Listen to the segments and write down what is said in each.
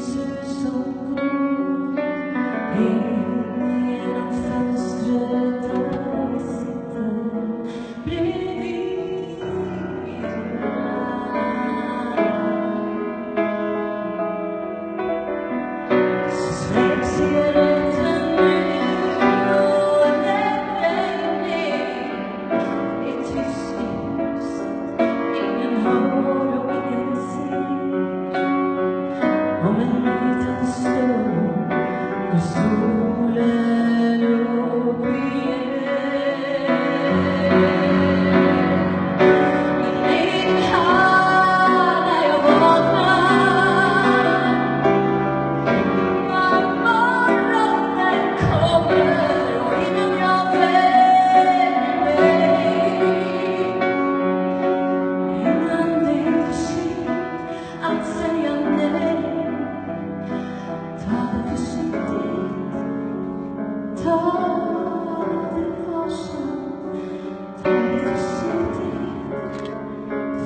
lyser som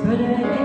För